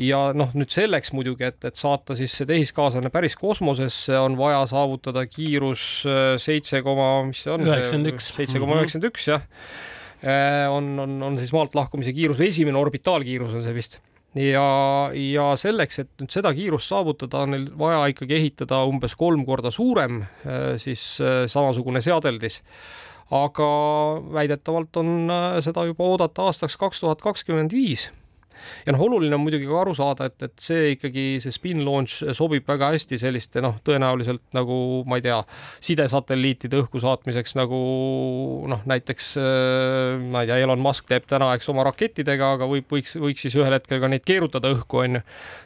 ja noh, nüüd selleks muidugi, et, et saata siis see tehiskaaslane päris kosmosesse, on vaja saavutada kiirus seitse koma, mis see on? üheksakümmend üks. seitse koma mhm. üheksakümmend üks, jah. on, on, on siis maalt lahkumise kiirus, esimene orbitaalkiirus on see vist ja, ja selleks, et nüüd seda kiirust saavutada, on neil vaja ikkagi ehitada umbes kolm korda suurem äh, siis äh, samasugune seadeldis. aga väidetavalt on äh, seda juba oodata aastaks kaks tuhat kakskümmend viis ja noh, oluline on muidugi ka aru saada, et, et see ikkagi, see spin launch sobib väga hästi selliste noh, tõenäoliselt nagu ma ei tea, sidesatelliitide õhku saatmiseks nagu noh, näiteks äh, ma ei tea, Elon Musk teeb täna, eks oma rakettidega, aga võib, võiks, võiks siis ühel hetkel ka neid keerutada õhku, on ju.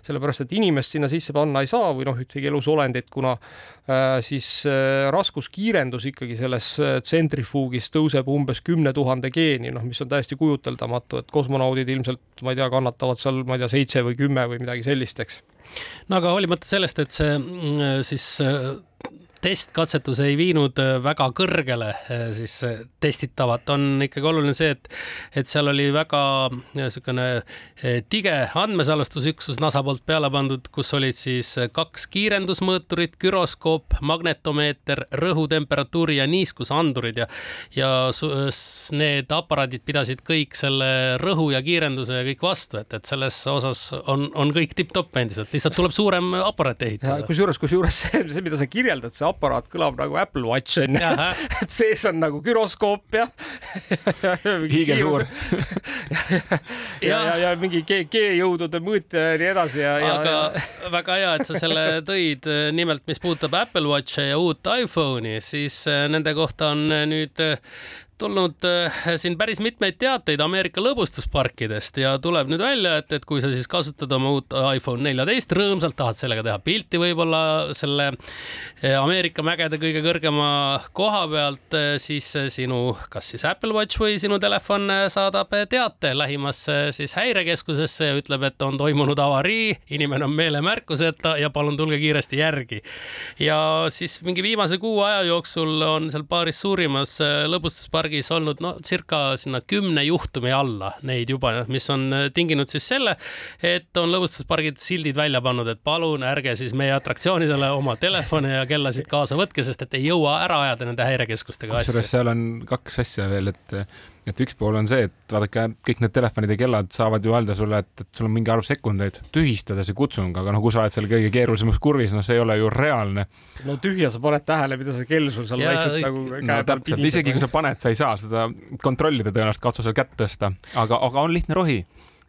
sellepärast, et inimest sinna sisse panna ei saa või noh, ühtegi elusolendit, kuna äh, siis äh, raskuskiirendus ikkagi selles äh, tsentrifuugis tõuseb umbes kümne tuhande geeni, noh, mis on täiesti kujuteldamatu, et kosmonaudid ilmselt, ma ei tea, kannatavad seal, ma ei tea, seitse või kümme või midagi sellist, eks. no aga hoolimata sellest, et see mm, siis äh, testkatsetus ei viinud väga kõrgele siis testitavat, on ikkagi oluline see, et, et seal oli väga niisugune tige andmesalvestusüksus NASA poolt peale pandud, kus olid siis kaks kiirendusmõõturit, güroskoop, magnetomeeter, rõhutemperatuuri ja niiskusandurid ja, ja need aparaadid pidasid kõik selle rõhu ja kiirenduse ja kõik vastu, et, et selles osas on, on kõik tipp-topp endiselt, lihtsalt tuleb suurem aparaat ehitada. kusjuures, kusjuures see, see, mida sa kirjeldad, see aparaat kõlab nagu Apple Watch on ju, et sees on nagu güroskoop ja hiigelsuur ja, ja, ja, ja mingi G-jõudude mõõtja ja nii edasi ja, ja. aga ja... väga hea, et sa selle tõid. nimelt, mis puudutab Apple Watche ja uut iPhone'i, siis äh, nende kohta on äh, nüüd äh, tulnud äh, siin päris mitmeid teateid Ameerika lõbustusparkidest ja tuleb nüüd välja, et, et kui sa siis kasutad oma uut iPhone neljateist rõõmsalt, tahad sellega teha pilti võib-olla selle äh, Ameerika mägede kõige kõrgema koha pealt, äh, siis sinu, kas siis Apple Watch või sinu telefon saadab teate lähimasse siis häirekeskusesse ja ütleb, et on toimunud avarii, inimene on meelemärkuseta ja palun tulge kiiresti järgi. ja siis mingi viimase kuu aja jooksul on seal paaris suurimas lõbustuspargis pargis olnud no circa sinna kümne juhtumi alla neid juba, mis on äh, tinginud siis selle, et on lõbustuspargid sildid välja pannud, et palun ärge siis meie atraktsioonidele oma telefone ja kellasid kaasa võtke, sest et ei jõua ära ajada nende häirekeskustega asju. kusjuures seal on kaks asja veel, et et üks pool on see, et vaadake, kõik need telefonid ja kellad saavad ju öelda sulle, et, et sul on mingi arv sekundeid, tühistada see kutsung, aga no kui sa oled seal kõige keerulisemas kurvis, no see ei ole ju reaalne. no tühja sa paned tähele, mida see kell sul seal ja, lihtsalt nagu no, pidistab. isegi kui sa paned, sa ei saa seda kontrollida tõenäoliselt, katsu seal kätt tõsta, aga, aga on lihtne rohi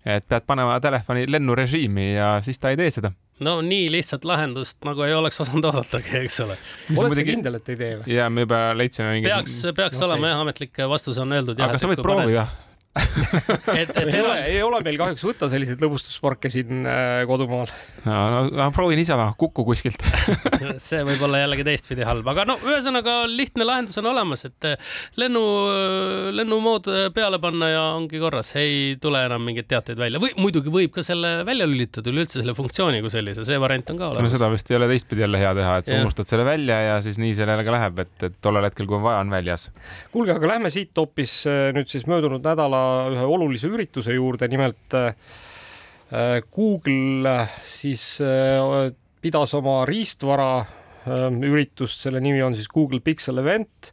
et pead panema telefoni lennurežiimi ja siis ta ei tee seda no nii lihtsat lahendust nagu ei oleks osanud oodatagi, eks ole. oled muidugi... sa kindel, et ei tee või? ja me juba leidsime mingi. peaks, peaks okay. olema jah, ametlik vastus on öeldud. aga sa võid proovida et, et ei ole, ei ole meil kahjuks võtta selliseid lõbustusparke siin äh, kodumaal. no, no, proovin ise või, kuku kuskilt see võib olla jällegi teistpidi halb, aga no ühesõnaga lihtne lahendus on olemas, et äh, lennu, äh, lennumood peale panna ja ongi korras, ei tule enam mingeid teateid välja või muidugi võib ka selle välja lülitada üleüldse selle funktsiooni kui sellise, see variant on ka olemas. no seda vist ei ole teistpidi jälle hea teha, et sa ja. unustad selle välja ja siis nii sellele ka läheb, et, et tollel hetkel, kui on vaja, on väljas. kuulge, aga lähme siit hoopis nüüd siis möödunud nädala ühe olulise ürituse juurde, nimelt äh, Google äh, siis äh, pidas oma riistvara üritust, selle nimi on siis Google Pixel Event.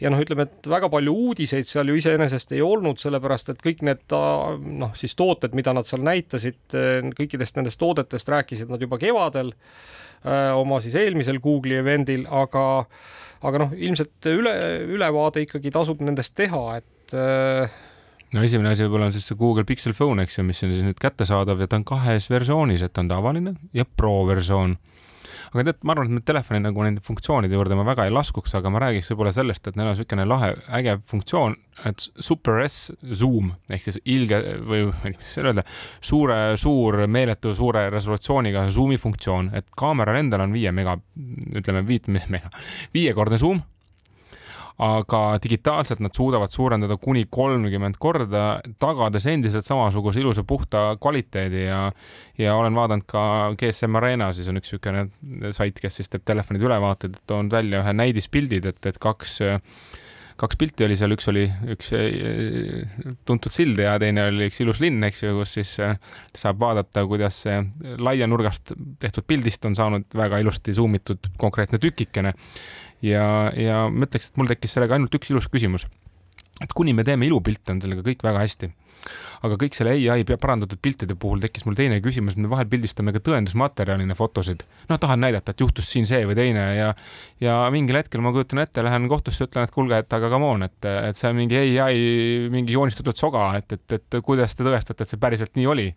Ja noh, ütleme, et väga palju uudiseid seal ju iseenesest ei olnud, sellepärast et kõik need noh, siis tooted, mida nad seal näitasid, kõikidest nendest toodetest rääkisid nad juba kevadel oma siis eelmisel Google'i event'il, aga aga noh, ilmselt üle, ülevaade ikkagi tasub nendest teha, et no esimene asi võib-olla on siis see Google Pixel Phone, eks ju, mis on siis nüüd kättesaadav ja ta on kahes versioonis, et on tavaline ja Pro versioon. aga tead, ma arvan, et need telefoni nagu nende funktsioonide juurde ma väga ei laskuks, aga ma räägiks võib-olla sellest, et neil on niisugune lahe, äge funktsioon, et Super S zoom ehk siis ilge või kuidas öelda, suure, suur, meeletu suure resolutsiooniga zoom'i funktsioon, et kaameral endal on viie mega, ütleme viit mega, viiekordne zoom aga digitaalselt nad suudavad suurendada kuni kolmkümmend korda, tagades endiselt samasuguse ilusa puhta kvaliteedi ja ja olen vaadanud ka GSM Arena, siis on üks niisugune sait, kes siis teeb telefonide ülevaateid, toonud välja ühe näidispildid, et, et kaks kaks pilti oli seal, üks oli üks tuntud sild ja teine oli üks ilus linn, eks ju, kus siis saab vaadata, kuidas see laianurgast tehtud pildist on saanud väga ilusti suumitud konkreetne tükikene ja, ja ma ütleks, et mul tekkis sellega ainult üks ilus küsimus. et kuni me teeme ilupilte, on sellega kõik väga hästi. aga kõik selle ai parandatud piltide puhul tekkis mul teine küsimus, me vahel pildistame ka tõendusmaterjalina fotosid. noh, tahan näidata, et juhtus siin see või teine ja, ja mingil hetkel ma kujutan ette, lähen kohtusse, ütlen, et kuulge, et aga come on, et, et see on mingi ai mingi joonistatud soga, et, et, et kuidas te tõestate, et see päriselt nii oli.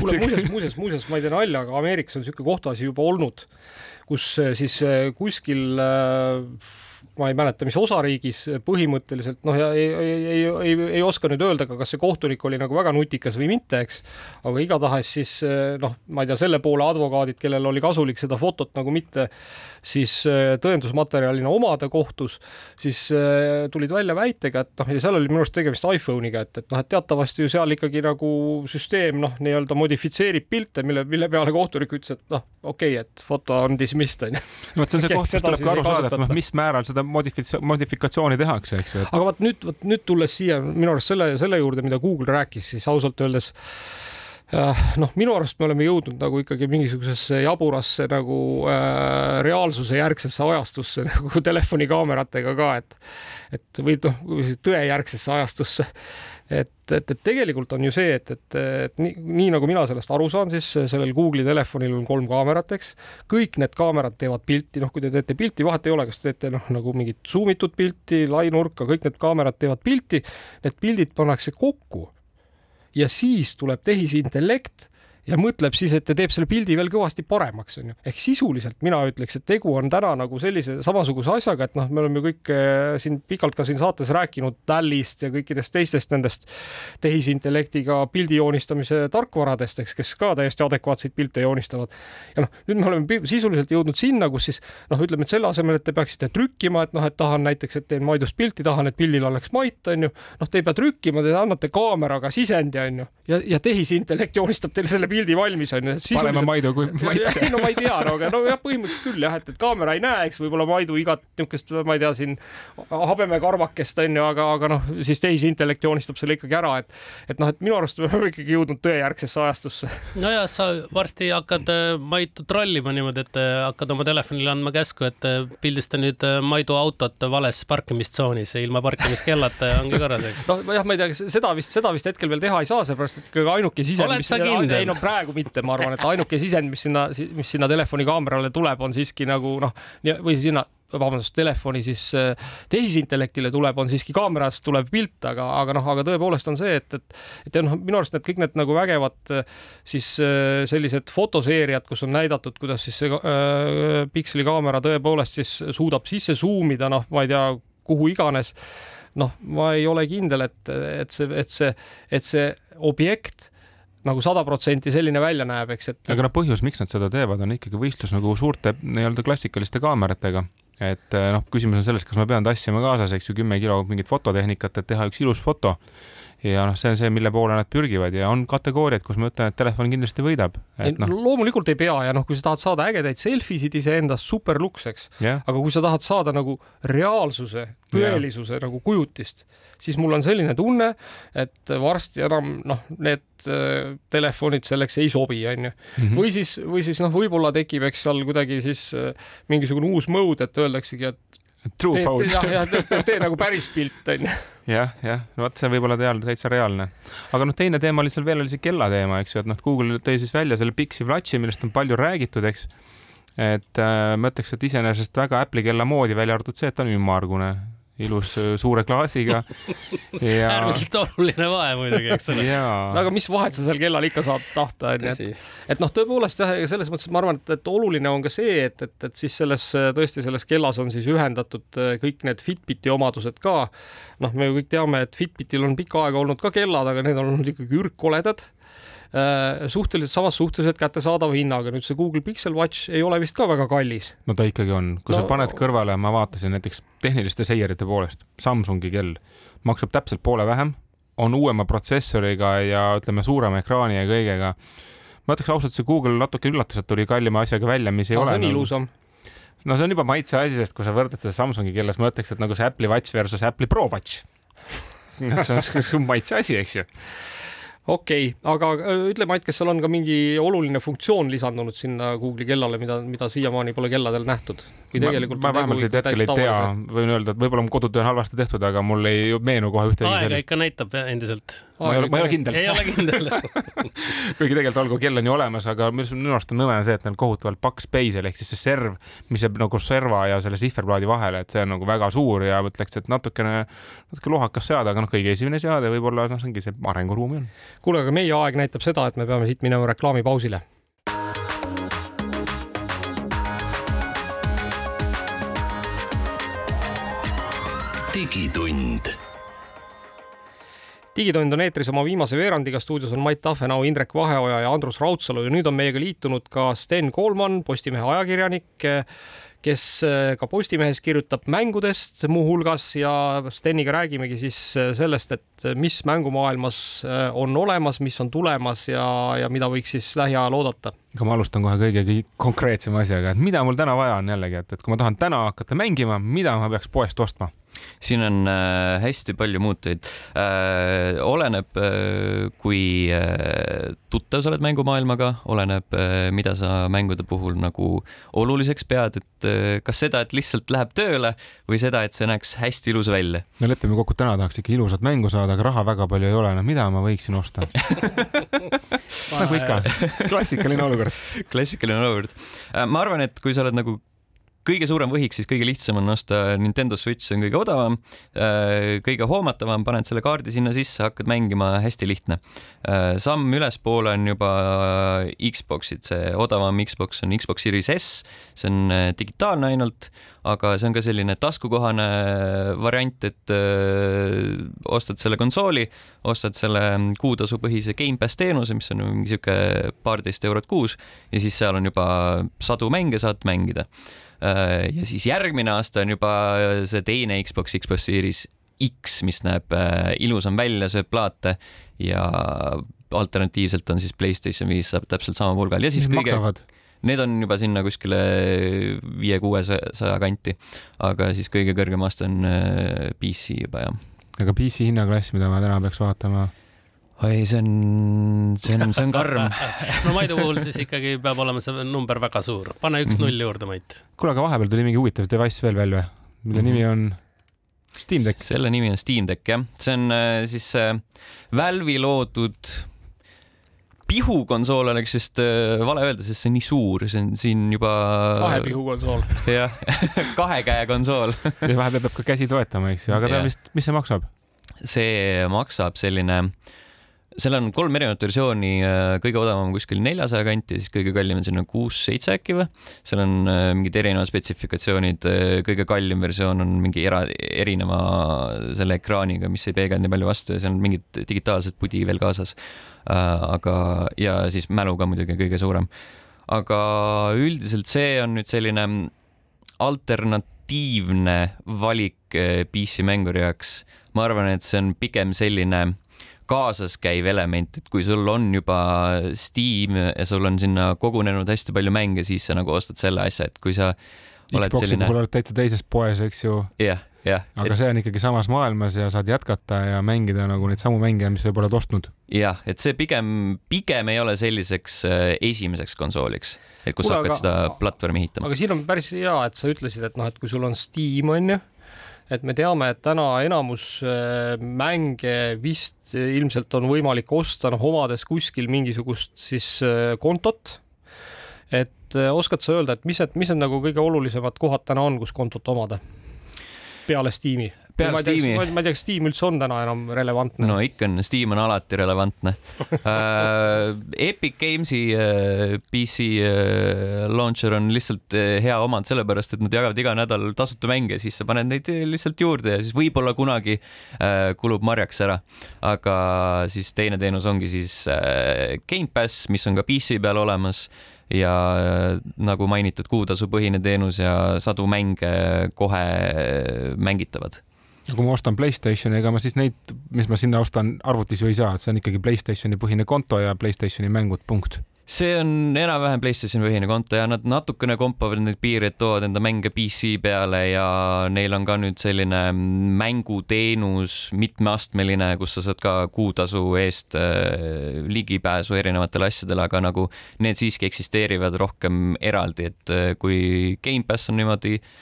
kuule, muuseas, muuseas, muuseas, ma ei tee nalja, aga Ameerikas on niisugune kohtuasi juba olnud kus äh, siis äh, kuskil äh, ma ei mäleta, mis osariigis põhimõtteliselt noh, ja ei, ei, ei, ei, ei oska nüüd öelda ka, kas see kohtunik oli nagu väga nutikas või mitte, eks. aga igatahes siis noh, ma ei tea, selle poole advokaadid, kellel oli kasulik seda fotot nagu mitte siis tõendusmaterjalina omada kohtus, siis tulid välja väitega, et noh, ja seal oli minu arust tegemist iPhone'iga, et, et noh, et teatavasti ju seal ikkagi nagu süsteem noh, nii-öelda modifitseerib pilte, mille, mille peale kohtunik ütles, et noh, okei okay,, et foto on dismissed onju. no vot, see on see koht, kus tuleb ka aru saada, et noh, mis määral seda modifitsi-, modifikatsiooni tehakse, eks ju et.... aga vot nüüd, vot nüüd tulles siia minu arust selle, selle juurde, mida Google rääkis, siis ausalt öeldes äh, noh, minu arust me oleme jõudnud nagu ikkagi mingisugusesse jaburasse nagu äh, reaalsuse järgsesse ajastusse nagu telefonikaameratega ka, et et või noh, tõejärgsesse ajastusse et, et, et tegelikult on ju see, et, et, et nii, nii nagu mina sellest aru saan, siis sellel Google'i telefonil on kolm kaamerat, eks. kõik need kaamerad teevad pilti, noh, kui te teete pilti, vahet ei ole, kas te teete noh, nagu mingit zoom itud pilti, lainurka, kõik need kaamerad teevad pilti. Need pildid pannakse kokku ja siis tuleb tehisintellekt ja mõtleb siis, et ta teeb selle pildi veel kõvasti paremaks, onju. ehk sisuliselt mina ütleks, et tegu on täna nagu sellise samasuguse asjaga, et noh, me oleme kõik eh, siin pikalt ka siin saates rääkinud Tallist ja kõikidest teistest nendest tehisintellektiga pildi joonistamise tarkvaradest, eks, kes ka täiesti adekvaatseid pilte joonistavad. ja noh, nüüd me oleme sisuliselt jõudnud sinna, kus siis noh, ütleme, et selle asemel, et te peaksite trükkima, et noh, et tahan näiteks, et teen Maidust pilti, tahan, et pildil oleks Mait, onju. noh, te ei pea trükkima, te annate kaameraga sisendi, onju, ja, ja tehisintellekt joonistab teile selle pildi pildi valmis on ju. parema Maidu kui Mait. no ma ei tea, no aga no jah, põhimõtteliselt küll jah, et, et kaamera ei näe, eks võib-olla Maidu igat niisugust, ma ei tea, siin habemekarvakest on ju, aga, aga noh, siis tehisintellekt joonistab selle ikkagi ära, et et noh, et minu arust me oleme ikkagi jõudnud tõejärgsesse ajastusse. nojah, sa varsti hakkad äh, Maitu trollima niimoodi, et äh, hakkad oma telefonile andma käsku, et äh, pildista nüüd Maidu autot vales parkimistsoonis ja ilma parkimiskellata ja ongi korras, eks. noh, jah, ma ei tea, seda vist, seda vist hetkel veel teha ei saa, sellepärast et ikkagi ainuke sisend. oled sa kindel? Praegu mitte, ma arvan, et ainuke sisend, mis sinna, mis sinna telefoni kaamerale tuleb, on siiski nagu noh, või sinna vabandust, telefoni siis äh, tehisintellektile tuleb, on siiski kaamerast tulev pilt, aga, aga noh, aga tõepoolest on see, et, et, et noh, minu arust need kõik need nagu vägevad äh, siis äh, sellised fotoseeriad, kus on näidatud, kuidas siis see äh, pikslikaamera tõepoolest siis suudab sisse zoom ida, noh, ma ei tea, kuhu iganes. noh, ma ei ole kindel, et, et see, et see, et see objekt nagu sada protsenti selline välja näeb, eks, et. aga noh, põhjus, miks nad seda teevad, on ikkagi võistlus nagu suurte nii-öelda klassikaliste kaameratega. et eh, noh, küsimus on selles, kas ma pean tassima kaasas, eks ju, kümme kilo mingit fototehnikat, et teha üks ilus foto ja noh, see on see, mille poole nad pürgivad ja on kategooriad, kus ma ütlen, et telefon kindlasti võidab. No. loomulikult ei pea ja noh, kui sa tahad saada ägedaid selfisid iseendast, super luks, eks yeah.. aga kui sa tahad saada nagu reaalsuse, tõelisuse yeah. nagu kujutist, siis mul on selline tunne, et varsti enam noh, need äh, telefonid selleks ei sobi, onju. Mhm. või siis, või siis noh, võib-olla tekib, eks seal kuidagi siis äh, mingisugune uus mode, et öeldaksegi, et True phone. jah, jah, tee nagu päris pilt, onju. Jah, jah, vot, see võib olla teal täitsa reaalne. aga noh, teine teema oli seal veel oli see kellateema, eks ju, et noh, Google tõi siis välja selle Pixi Watchi, millest on palju räägitud, eks. et äh, ma ütleks, et iseenesest väga Apple'i kella moodi, välja arvatud see, et ta on ümmargune ilus suure klaasiga ja.... äärmiselt oluline vahe muidugi, eks ole. aga mis vahet sa seal kellal ikka saad tahta, onju, et, et noh, tõepoolest jah, selles mõttes ma arvan, et, et oluline on ka see, et, et, et siis selles tõesti selles kellas on siis ühendatud kõik need Fitbiti omadused ka. noh, me ju kõik teame, et Fitbitil on pikka aega olnud ka kellad, aga need on olnud ikkagi ürgkoledad Äh, suhteliselt samas suhteliselt kättesaadava hinnaga. nüüd see Google Pixel Watch ei ole vist ka väga kallis. no ta ikkagi on, kui no, sa paned kõrvale, ma vaatasin näiteks tehniliste seierite poolest, Samsungi kell maksab täpselt poole vähem, on uuema protsessoriga ja ütleme, suurema ekraani ja kõigega. ma ütleks ausalt, see Google natuke üllatas, et tuli kallima asjaga välja, mis ei no, ole. see on nagu... ilusam no see on juba maitse asi, sest kui sa võrdled seda Samsungi keeles, ma ütleks, et nagu see Apple'i Watch versus Apple'i Pro Watch see on maitse asi, eks ju okei okay,, aga äh, ütle, Mait, kas seal on ka mingi oluline funktsioon lisandunud sinna Google'i kellale, mida, mida siiamaani pole kelladel nähtud? või tegelikult ma, ma vähemalt hetkel ei tea, võin öelda, et võib-olla mu kodutöö on halvasti tehtud, aga mul ei meenu kohe ühtegi aega sellist. ikka näitab endiselt. Ma ei ole, ma ei ole kindel. ei ole kindel kuigi tegelikult olgu kell on ju olemas, aga minu arust on nõme see, et neil kohutavalt paks beisel ehk siis see serv, mis jääb nagu serva ja selle sihverplaadi vahele, et see on nagu väga suur ja mõtleks, et natukene, natuke lohakas seade, aga noh, kõige esimene seade võib-olla noh, see ongi see arenguruumi on. kuule, aga meie aeg näitab seda, et me peame siit minema reklaamipausile digitund digitund on eetris oma viimase veerandiga, stuudios on Mait Tafenau, Indrek Vaheoja ja Andrus Raudsalu ja nüüd on meiega liitunud ka Sten Koolman, Postimehe ajakirjanik, kes ka Postimehes kirjutab mängudest muuhulgas ja Steniga räägimegi siis sellest, et mis mängumaailmas on olemas, mis on tulemas ja, ja mida võiks siis lähiajal oodata. aga ma alustan kohe kõige konkreetsema asjaga, et mida mul täna vaja on jällegi, et, et kui ma tahan täna hakata mängima, mida ma peaks poest ostma siin on äh, hästi palju muutujaid. Äh, oleneb, äh, kui tuttav sa oled mängumaailmaga, oleneb, mida sa mängude puhul nagu oluliseks pead, et kas seda, et lihtsalt läheb tööle või seda, et see näeks hästi ilus välja. no lepime kokku, täna tahaks ikka ilusat mängu saada, aga raha väga palju ei ole, no mida ma võiksin osta nagu ikka, klassikaline olukord. klassikaline olukord. ma arvan, et kui sa oled nagu kõige suurem võhik, siis kõige lihtsam on osta Nintendo Switch, see on kõige odavam, äh, kõige hoomatavam, paned selle kaardi sinna sisse, hakkad mängima, hästi lihtne. Äh, samm ülespoole on juba Xbox'id, see odavam Xbox on Xbox Series S, see on äh, digitaalne ainult, aga see on ka selline taskukohane variant, et öö, ostad selle konsooli, ostad selle kuutasupõhise Gamepass teenuse, mis on mingi sihuke paarteist eurot kuus ja siis seal on juba sadu mänge saad mängida Äh, ja siis järgmine aasta on juba see teine Xbox, Xbox Series X, mis näeb äh, ilusam välja, sööb plaate ja alternatiivselt on siis Playstation viis saab täpselt sama pulgal ja siis mis kõige maksavad? Need on juba sinna kuskile viie-kuuesaja kanti, aga siis kõige kõrgem aste on äh, PC juba jah. aga PC hinnaklass, mida ma täna peaks vaatama oi, see on, see on, see on karm no Maidu puhul siis ikkagi peab olema see number väga suur, pane üks mm -hmm. null juurde, Mait. kuule, aga vahepeal tuli mingi huvitav device veel välja, mille mm -hmm. nimi on Steam Deck. selle nimi on Steam Deck jah, see on äh, siis äh, Valve'i loodud pihukonsool oleks vist äh, vale öelda, sest see on nii suur, see on siin juba. kahe pihu konsool. jah kahe käe konsool ja vahepeal peab ka käsi toetama, eks ju, aga ta vist, mis see maksab? see maksab selline äh, seal on kolm erinevat versiooni, äh, kõige odavam kuskil neljasaja kanti, siis kõige kallim on selline kuus-seitse äkki või. seal on äh, mingid erinevad spetsifikatsioonid, äh, kõige kallim versioon on mingi era, erineva selle ekraaniga, mis ei peegelda nii palju vastu ja seal on mingid digitaalsed pudi veel kaasas. aga, ja siis mälu ka muidugi kõige suurem. aga üldiselt see on nüüd selline alternatiivne valik PC mänguri jaoks. ma arvan, et see on pigem selline kaasas käiv element, et kui sul on juba Steam ja sul on sinna kogunenud hästi palju mänge, siis sa nagu ostad selle asja, et kui sa oled Xbox'i selline. puhul oled täitsa teises poes, eks ju. jah, jah. aga et... see on ikkagi samas maailmas ja saad jätkata ja mängida nagu neid samu mänge, mis sa juba oled ostnud. jah, et see pigem, pigem ei ole selliseks äh, esimeseks konsooliks, et kus Kule, sa hakkad aga, seda platvormi ehitama. aga siin on päris hea, et sa ütlesid, et noh, et kui sul on Steam onju et me teame, et täna enamus äh, mänge vist ilmselt on võimalik osta, noh, omades kuskil mingisugust siis äh, kontot. et äh, oskad sa öelda, et mis need, mis need nagu kõige olulisemad kohad täna on, kus kontot omada? peale Steam'i peale Steam'i. ma ei tea, kas Steam üldse on täna enam relevantne. no ikka on, Steam on alati relevantne uh, Epic Games'i uh, PC uh, launcher on lihtsalt hea omand sellepärast, et nad jagavad iga nädal tasuta mänge, siis sa paned neid lihtsalt juurde ja siis võib-olla kunagi uh, kulub marjaks ära. aga siis teine teenus ongi siis uh, Gamepass, mis on ka PC peal olemas ja nagu mainitud, kuutasupõhine teenus ja sadu mänge kohe mängitavad ja kui ma ostan Playstationi, ega ma siis neid, mis ma sinna ostan, arvutis ju ei saa, et see on ikkagi Playstationi põhine konto ja Playstationi mängud, punkt. See on enam-vähem PlayStationi põhine konto ja nad natukene kompavad neid piire, et toovad enda mänge PC peale ja neil on ka nüüd selline mänguteenus mitmeastmeline, kus sa saad ka kuutasu eest äh, ligipääsu erinevatele asjadele, aga nagu need siiski eksisteerivad rohkem eraldi, et äh, kui Gamepass on niimoodi äh,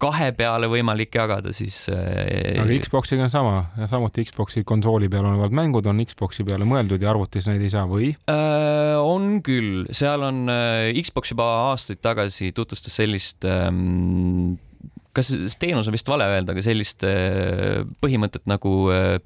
kahe peale võimalik jagada, siis. Äh, aga Xboxiga on sama, samuti Xboxi konsooli peal olevad mängud on Xboxi peale mõeldud ja arvutis neid ei saa või äh,? on küll, seal on äh, Xbox juba aastaid tagasi tutvustas sellist ähm, kas teenus on vist vale öelda, aga sellist äh, põhimõtet nagu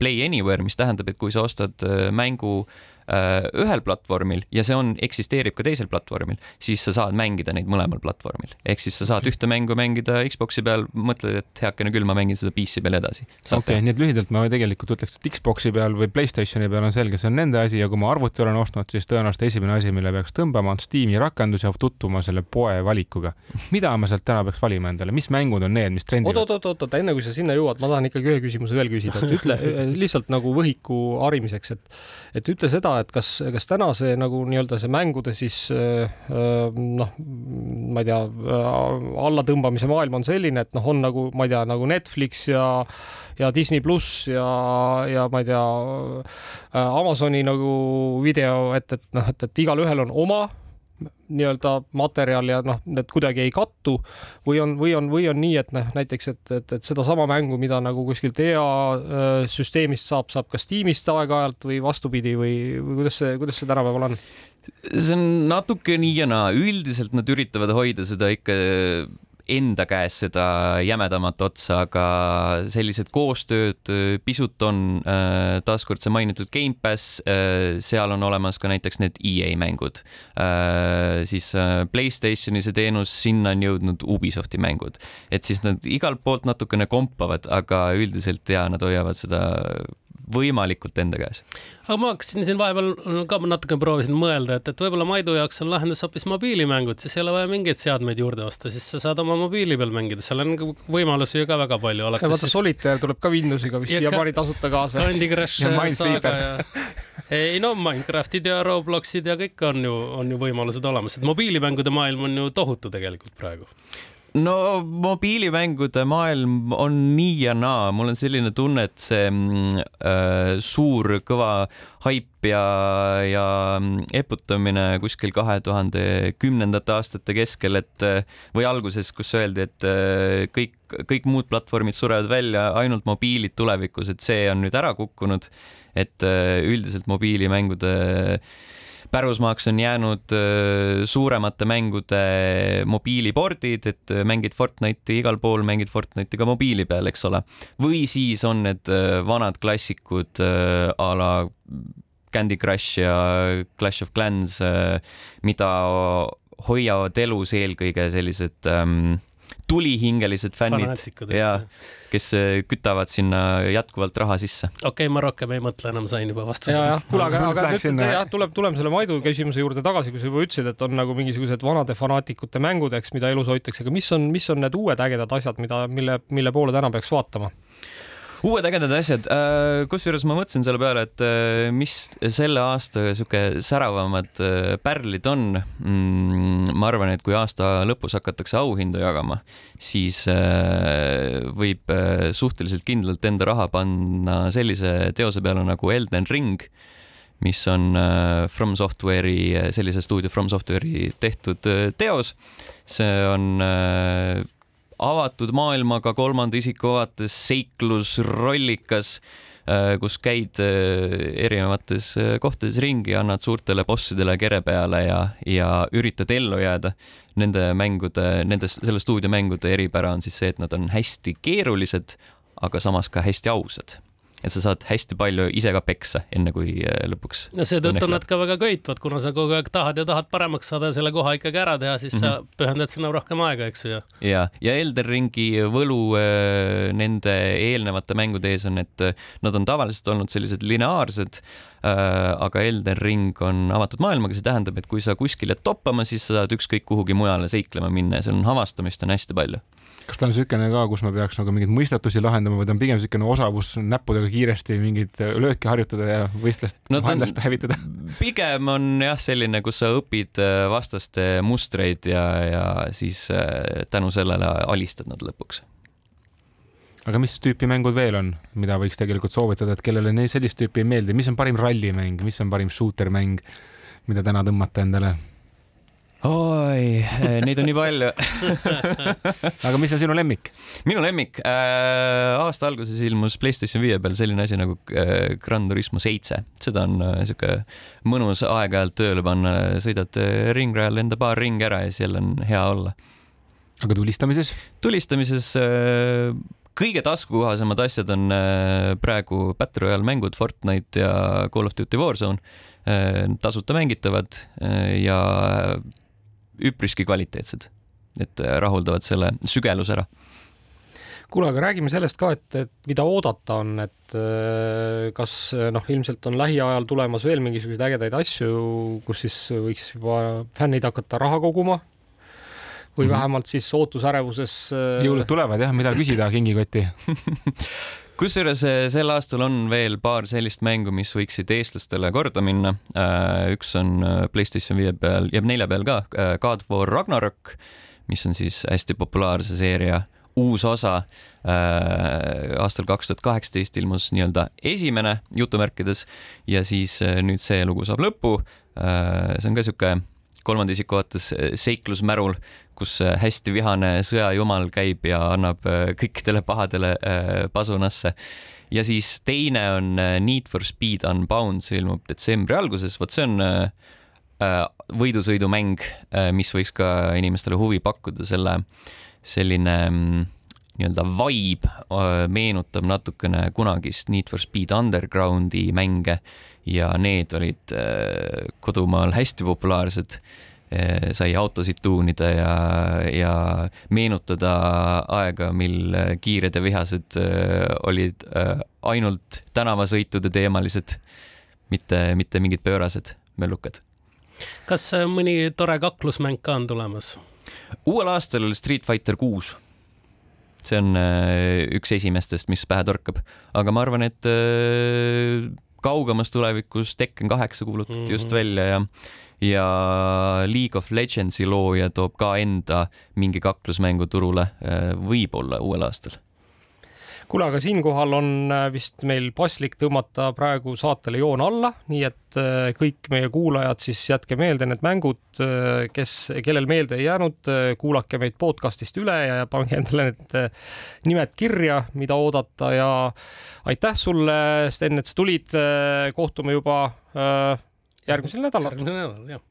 Play Anywhere, mis tähendab, et kui sa ostad mängu äh, ühel platvormil ja see on, eksisteerib ka teisel platvormil, siis sa saad mängida neid mõlemal platvormil. ehk siis sa saad ühte mängu mängida Xbox'i peal, mõtled, et heakene küll, ma mängin seda PC peal edasi. okei nii et lühidalt ma tegelikult ütleks, et Xbox'i peal või Playstationi peal on selge, see on nende asi ja kui ma arvuti olen ostnud, siis tõenäoliselt esimene asi, mille peaks tõmbama, on Steam'i rakendus ja tutvuma selle poe valikuga. mida ma sealt täna peaks valima endale, mis mängud on need, mis trendivad? oot, oot, oot, oot, enne kui sa sinna jõuad, ma tahan ikkagi ühe küsimuse veel küsida, et ütle lihtsalt nagu võhiku harimiseks, et et ütle seda, et kas, kas täna see nagu nii-öelda see mängude siis noh, ma ei tea, allatõmbamise maailm on selline, et noh, on nagu ma ei tea, nagu Netflix ja ja Disney pluss ja, ja ma ei tea, Amazoni nagu video, et, et noh, et, et igalühel on oma nii-öelda materjal ja noh, need kuidagi ei kattu või on, või on, või on nii, et noh, näiteks, et, et, et sedasama mängu, mida nagu kuskilt EA äh, süsteemist saab, saab ka Steamist aeg-ajalt või vastupidi või, või kuidas see, kuidas see tänapäeval on? see on natuke nii ja naa, üldiselt nad üritavad hoida seda ikka enda käes seda jämedamat otsa, aga sellised koostööd äh, pisut on, äh, taaskord see mainitud Gamepass, äh, seal on olemas ka näiteks need EA mängud, siis Playstationi see teenus, sinna on jõudnud Ubisofti mängud, et siis nad igalt poolt natukene kompavad, aga üldiselt ja nad hoiavad seda võimalikult enda käes. aga ma hakkasin siin vahepeal ka natuke proovisin mõelda, et, et võib-olla Maidu jaoks on lahendus hoopis mobiilimängud, siis ei ole vaja mingeid seadmeid juurde osta, siis sa saad oma mobiili peal mängida, seal on võimalusi ju ka väga palju. vaata siis... Solitaire tuleb ka Windowsiga vist siiamaani ka... tasuta kaasa. Candy Crush ja Saga ja ei no Minecraftid ja Robloxid ja kõik on ju, on ju võimalused olemas, et mobiilimängude maailm on ju tohutu tegelikult praegu no mobiilimängude maailm on nii ja naa, mul on selline tunne, et see mm, äh, suur kõva haip ja, ja mm, eputamine kuskil kahe tuhande kümnendate aastate keskel, et või alguses, kus öeldi, et äh, kõik, kõik muud platvormid surevad välja, ainult mobiilid tulevikus, et see on nüüd ära kukkunud. et äh, üldiselt mobiilimängude äh, pärusmaaks on jäänud äh, suuremate mängude mobiilipordid, et äh, mängid Fortnite'i igal pool, mängid Fortnite'i ka mobiili peal, eks ole. või siis on need äh, vanad klassikud a la Candy Crush ja Clash of Clans, mida hoiavad elus eelkõige sellised ähm, tulihingelised fännid ja kes äh, kütavad sinna jätkuvalt raha sisse. okei okay,, ma rohkem ei mõtle enam, sain juba vastuse. kuule, aga, aga nüüd jah, tuleb, tuleme selle Maidu küsimuse juurde tagasi, kui sa juba ütlesid, et on nagu mingisugused vanade fanaatikute mängud, eks, mida elus hoitakse, aga mis on, mis on need uued ägedad asjad, mida, mille, mille poole täna peaks vaatama? Uued ägedad asjad, äh, kusjuures ma mõtlesin selle peale, et äh, mis selle aasta sihuke säravamad äh, pärlid on. Mm, ma arvan, et kui aasta lõpus hakatakse auhindu jagama, siis võib suhteliselt kindlalt enda raha panna sellise teose peale nagu Elden Ring mis on From Software'i, sellise stuudio From Software'i tehtud teos. see on avatud maailmaga kolmanda isiku vaates seiklus, rollikas, äh, kus käid äh, erinevates äh, kohtades ringi, annad suurtele bossidele kere peale ja, ja üritad ellu jääda. Nende mängude, nende, selle stuudio mängude eripära on siis see, et nad on hästi keerulised, aga samas ka hästi ausad et sa saad hästi palju ise ka peksa, enne kui äh, lõpuks. no seetõttu nad ka väga köitvad, kuna sa kogu aeg tahad ja tahad paremaks saada ja selle koha ikkagi ära teha, siis mm -hmm. sa mhm. pühendad sinna rohkem aega, eks ju. ja, ja Elden Ringi võlu äh, nende eelnevate mängude ees on, et äh, nad on tavaliselt olnud sellised lineaarsed aga Elden Ring on avatud maailmaga, see tähendab, et kui sa kuskil jääd toppama, siis sa saad ükskõik kuhugi mujale seiklema minna ja seal on avastamist on hästi palju kas ta on niisugune ka, kus ma peaks nagu mingeid mõistatusi lahendama või ta on pigem niisugune osavus näppudega kiiresti mingeid lööke harjutada ja võistlust no,, vaenlast hävitada? pigem on jah, selline, kus sa õpid äh, vastaste mustreid ja, ja siis äh, tänu sellele alistad nad lõpuks aga mis tüüpi mängud veel on, mida võiks tegelikult soovitada, et kellele sellist tüüpi ei meeldi, mis on parim rallimäng, mis on parim shooter mäng, mida täna tõmmata endale? Oi, eh, neid on nii palju aga mis on sinu lemmik? minu lemmik äh,, aasta alguses ilmus Playstation viie peal selline asi nagu äh, Gran Turismo seitse, seda on äh, sihuke mõnus aeg-ajalt tööle panna, sõidad äh, ringrajal enda paar ringi ära ja siis jälle on hea olla. aga tulistamises? tulistamises äh, kõige taskukohasemad asjad on äh, praegu Battle Royale mängud Fortnite ja Call of Duty Warzone tasuta mängitavad ja üpriski kvaliteetsed, et rahuldavad selle sügeluse ära kuule, aga räägime sellest ka, et, et mida oodata on, et kas noh, ilmselt on lähiajal tulemas veel mingisuguseid ägedaid asju, kus siis võiks juba fännid hakata raha koguma või mm -hmm. vähemalt siis ootusärevuses. jõulud tulevad jah, mida küsida kingikotti kusjuures sel aastal on veel paar sellist mängu, mis võiksid eestlastele korda minna. üks on Playstation viie peal, jääb nelja peal ka, God of War Ragnarok, mis on siis hästi populaarse seeria uus osa aastal kaks tuhat kaheksateist ilmus nii-öelda esimene jutumärkides ja siis nüüd see lugu saab lõpu see on ka sihuke kolmanda isiku vaates seiklusmärul, kus äh, hästi vihane sõjajumal käib ja annab äh, kõikidele pahadele äh, pasunasse. ja siis teine on Need for Speed Unbound, see ilmub detsembri alguses, vot see on võidusõidumäng, mis võiks ka inimestele huvi pakkuda, selle selline mm, nii-öelda vibe meenutab natukene kunagist Need for Speed Undergroundi mänge ja need olid kodumaal hästi populaarsed. Äh, sai autosid tuunida ja, ja meenutada aega, mil kiired ja vihased olid ainult tänavasõitude teemalised, mitte, mitte mingid pöörased möllukad. kas mõni tore kaklusmäng ka on tulemas? uuel aastal Street Fighter kuus. see on üks esimestest, mis pähe torkab, aga ma arvan, et kaugemas tulevikus Tekken kaheksa kuulutati mm -hmm. just välja ja ja League of Legendsi looja toob ka enda mingi kaklusmängu turule, äh, võib-olla uuel aastal kuule, aga siinkohal on äh, vist meil paslik tõmmata praegu saatele joon alla, nii et äh, kõik meie kuulajad siis jätke meelde need mängud, kes, kellel meelde ei jäänud, kuulake meid podcast'ist üle ja pange endale need nimed kirja, mida oodata ja aitäh sulle, Sten, et sa tulid. kohtume juba järgmisel nädalal. järgmisel nädalal, jah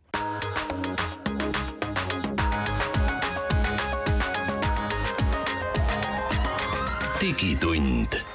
digitund